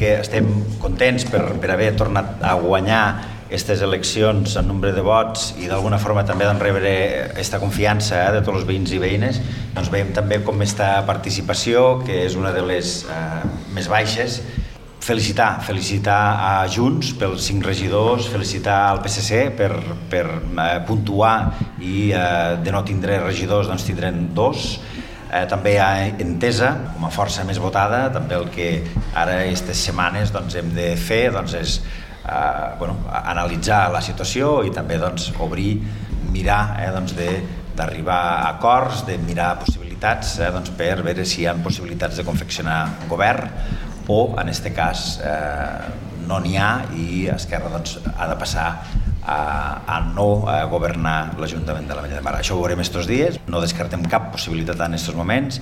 que estem contents per, per haver tornat a guanyar aquestes eleccions en nombre de vots i d'alguna forma també doncs, rebre aquesta confiança eh, de tots els veïns i veïnes, doncs veiem també com està participació, que és una de les eh, més baixes, felicitar, felicitar a Junts pels cinc regidors, felicitar al PSC per, per eh, puntuar i eh, de no tindre regidors doncs tindrem dos, eh, també a Entesa, com a força més votada, també el que ara aquestes setmanes doncs, hem de fer doncs, és eh, bueno, analitzar la situació i també doncs, obrir, mirar eh, doncs, de d'arribar a acords, de mirar possibilitats eh, doncs, per veure si hi ha possibilitats de confeccionar un govern o, en aquest cas, eh, no n'hi ha i Esquerra doncs, ha de passar a, a no a governar l'Ajuntament de la Vella de Mar. Això ho veurem estos dies, no descartem cap possibilitat en aquests moments